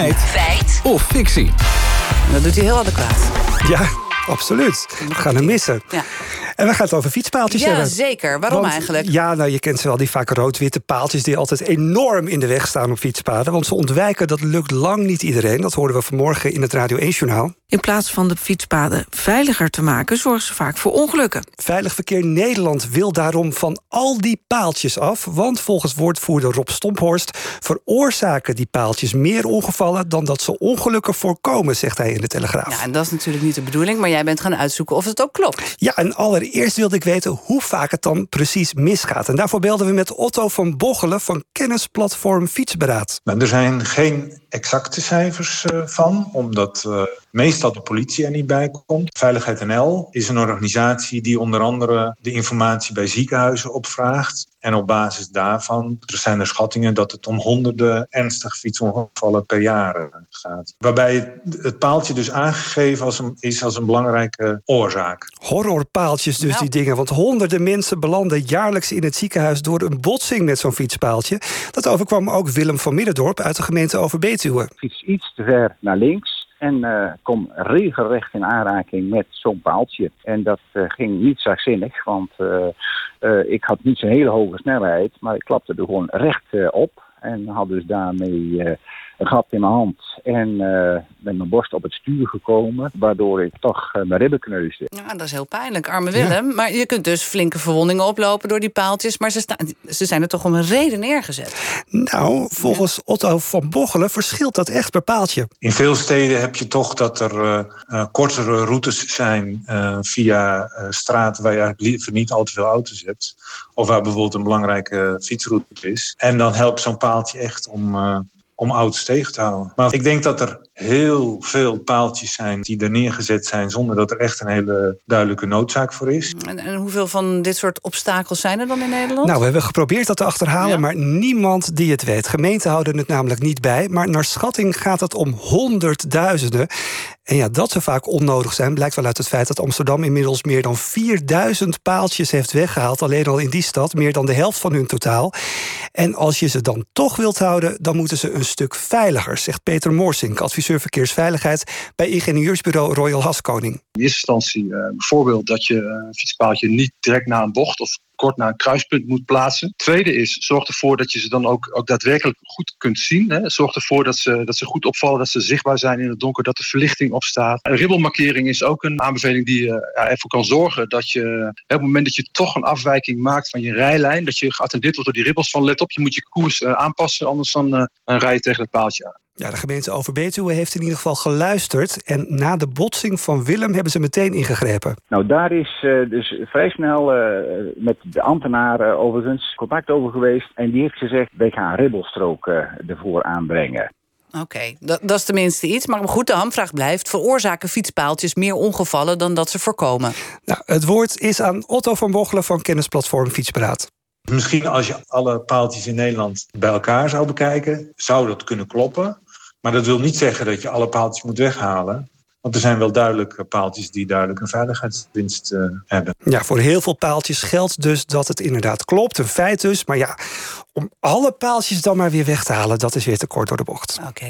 Feit. Feit. Of fictie. Dat doet hij heel adequaat. Ja, absoluut. We gaan hem missen. Ja. En we gaan het over fietspaaltjes Ja, hebben. zeker. Waarom Want, eigenlijk? Ja, nou, je kent ze wel, die vaak rood-witte paaltjes... die altijd enorm in de weg staan op fietspaden. Want ze ontwijken, dat lukt lang niet iedereen. Dat hoorden we vanmorgen in het Radio 1-journaal. In plaats van de fietspaden veiliger te maken, zorgen ze vaak voor ongelukken. Veilig Verkeer Nederland wil daarom van al die paaltjes af. Want volgens woordvoerder Rob Stomphorst... veroorzaken die paaltjes meer ongevallen... dan dat ze ongelukken voorkomen, zegt hij in de Telegraaf. Ja, en dat is natuurlijk niet de bedoeling, maar jij bent gaan uitzoeken of het ook klopt. Ja, en allereerst wilde ik weten hoe vaak het dan precies misgaat. En daarvoor belden we met Otto van Bochelen van kennisplatform Fietsberaad. Nou, er zijn geen exacte cijfers eh, van, omdat eh, meestal de politie er niet bij komt. Veiligheid NL is een organisatie die onder andere de informatie bij ziekenhuizen opvraagt. En op basis daarvan er zijn er schattingen dat het om honderden ernstige fietsongevallen per jaar eh, gaat. Waarbij het, paaltje dus aangegeven als een, is als een belangrijke oorzaak. Horrorpaaltjes dus, Nou. die dingen. Want honderden mensen belanden jaarlijks in het ziekenhuis... door een botsing met zo'n fietspaaltje. Dat overkwam ook Willem van Middendorp uit de gemeente Overbetuwe. fiets iets te ver naar links en eh, kom regelrecht in aanraking met zo'n paaltje. En dat eh, ging niet zachtzinnig, want eh, ik had niet zo'n hele hoge snelheid, maar ik klapte er gewoon recht op. En had dus daarmee een gat in mijn hand en eh, met mijn borst op het stuur gekomen, waardoor ik toch eh, mijn ribben kneusde. Ja, dat is heel pijnlijk, arme Willem. Maar je kunt dus flinke verwondingen oplopen door die paaltjes. Maar ze, staan, ze zijn er toch om een reden neergezet. Nou, volgens Otto van Bochelen verschilt dat echt per paaltje. In veel steden heb je toch dat er eh, eh, kortere routes zijn eh, via eh, straten waar je eigenlijk liever niet al te veel auto's hebt. Of waar bijvoorbeeld een belangrijke fietsroute is. En dan helpt zo'n paaltje echt om, eh, om auto's tegen te houden. Maar ik denk dat er heel veel paaltjes zijn die er neergezet zijn zonder dat er echt een hele duidelijke noodzaak voor is. En, en hoeveel van dit soort obstakels zijn er dan in Nederland? Nou, we hebben geprobeerd dat te achterhalen, Ja. maar niemand die het weet. Gemeenten houden het namelijk niet bij, maar naar schatting gaat het om honderdduizenden. En ja, dat ze vaak onnodig zijn, blijkt wel uit het feit dat Amsterdam inmiddels meer dan 4000 paaltjes heeft weggehaald. Alleen al in die stad, meer dan de helft van hun totaal. En als je ze dan toch wilt houden, dan moeten ze een stuk veiliger, zegt Peter Moorsink, adviseur verkeersveiligheid bij ingenieursbureau Royal Haskoning. In eerste instantie eh, bijvoorbeeld dat je een fietspaaltje niet direct na een bocht of kort na een kruispunt moet plaatsen. Tweede is, zorg ervoor dat je ze dan ook, ook daadwerkelijk goed kunt zien. Hè. Zorg ervoor dat ze, dat ze goed opvallen, dat ze zichtbaar zijn in het donker, dat de verlichting op staat. Ribbelmarkering is ook een aanbeveling die ja, ervoor kan zorgen dat je op het moment dat je toch een afwijking maakt van je rijlijn, dat je geattendeerd wordt door die ribbels van let op, je moet je koers eh, aanpassen, anders eh, dan rij je tegen het paaltje aan. Ja, de gemeente Overbetuwe heeft in ieder geval geluisterd. En na de botsing van Willem hebben ze meteen ingegrepen. Nou, daar is eh, dus vrij snel eh, met de ambtenaar eh, overigens contact over geweest. En die heeft gezegd, wij gaan ribbelstrook eh, ervoor aanbrengen. Oké, dat, dat is tenminste iets. Maar goed, de hamvraag blijft. Veroorzaken fietspaaltjes meer ongevallen dan dat ze voorkomen? Nou, het woord is aan Otto van Bochelen van kennisplatform Fietsberaad. Misschien als je alle paaltjes in Nederland bij elkaar zou bekijken, zou dat kunnen kloppen. Maar dat wil niet zeggen dat je alle paaltjes moet weghalen. Want er zijn wel duidelijk paaltjes die duidelijk een veiligheidswinst eh, hebben. Ja, voor heel veel paaltjes geldt dus dat het inderdaad klopt. Een feit dus. Maar ja, om alle paaltjes dan maar weer weg te halen, dat is weer te kort door de bocht. Oké.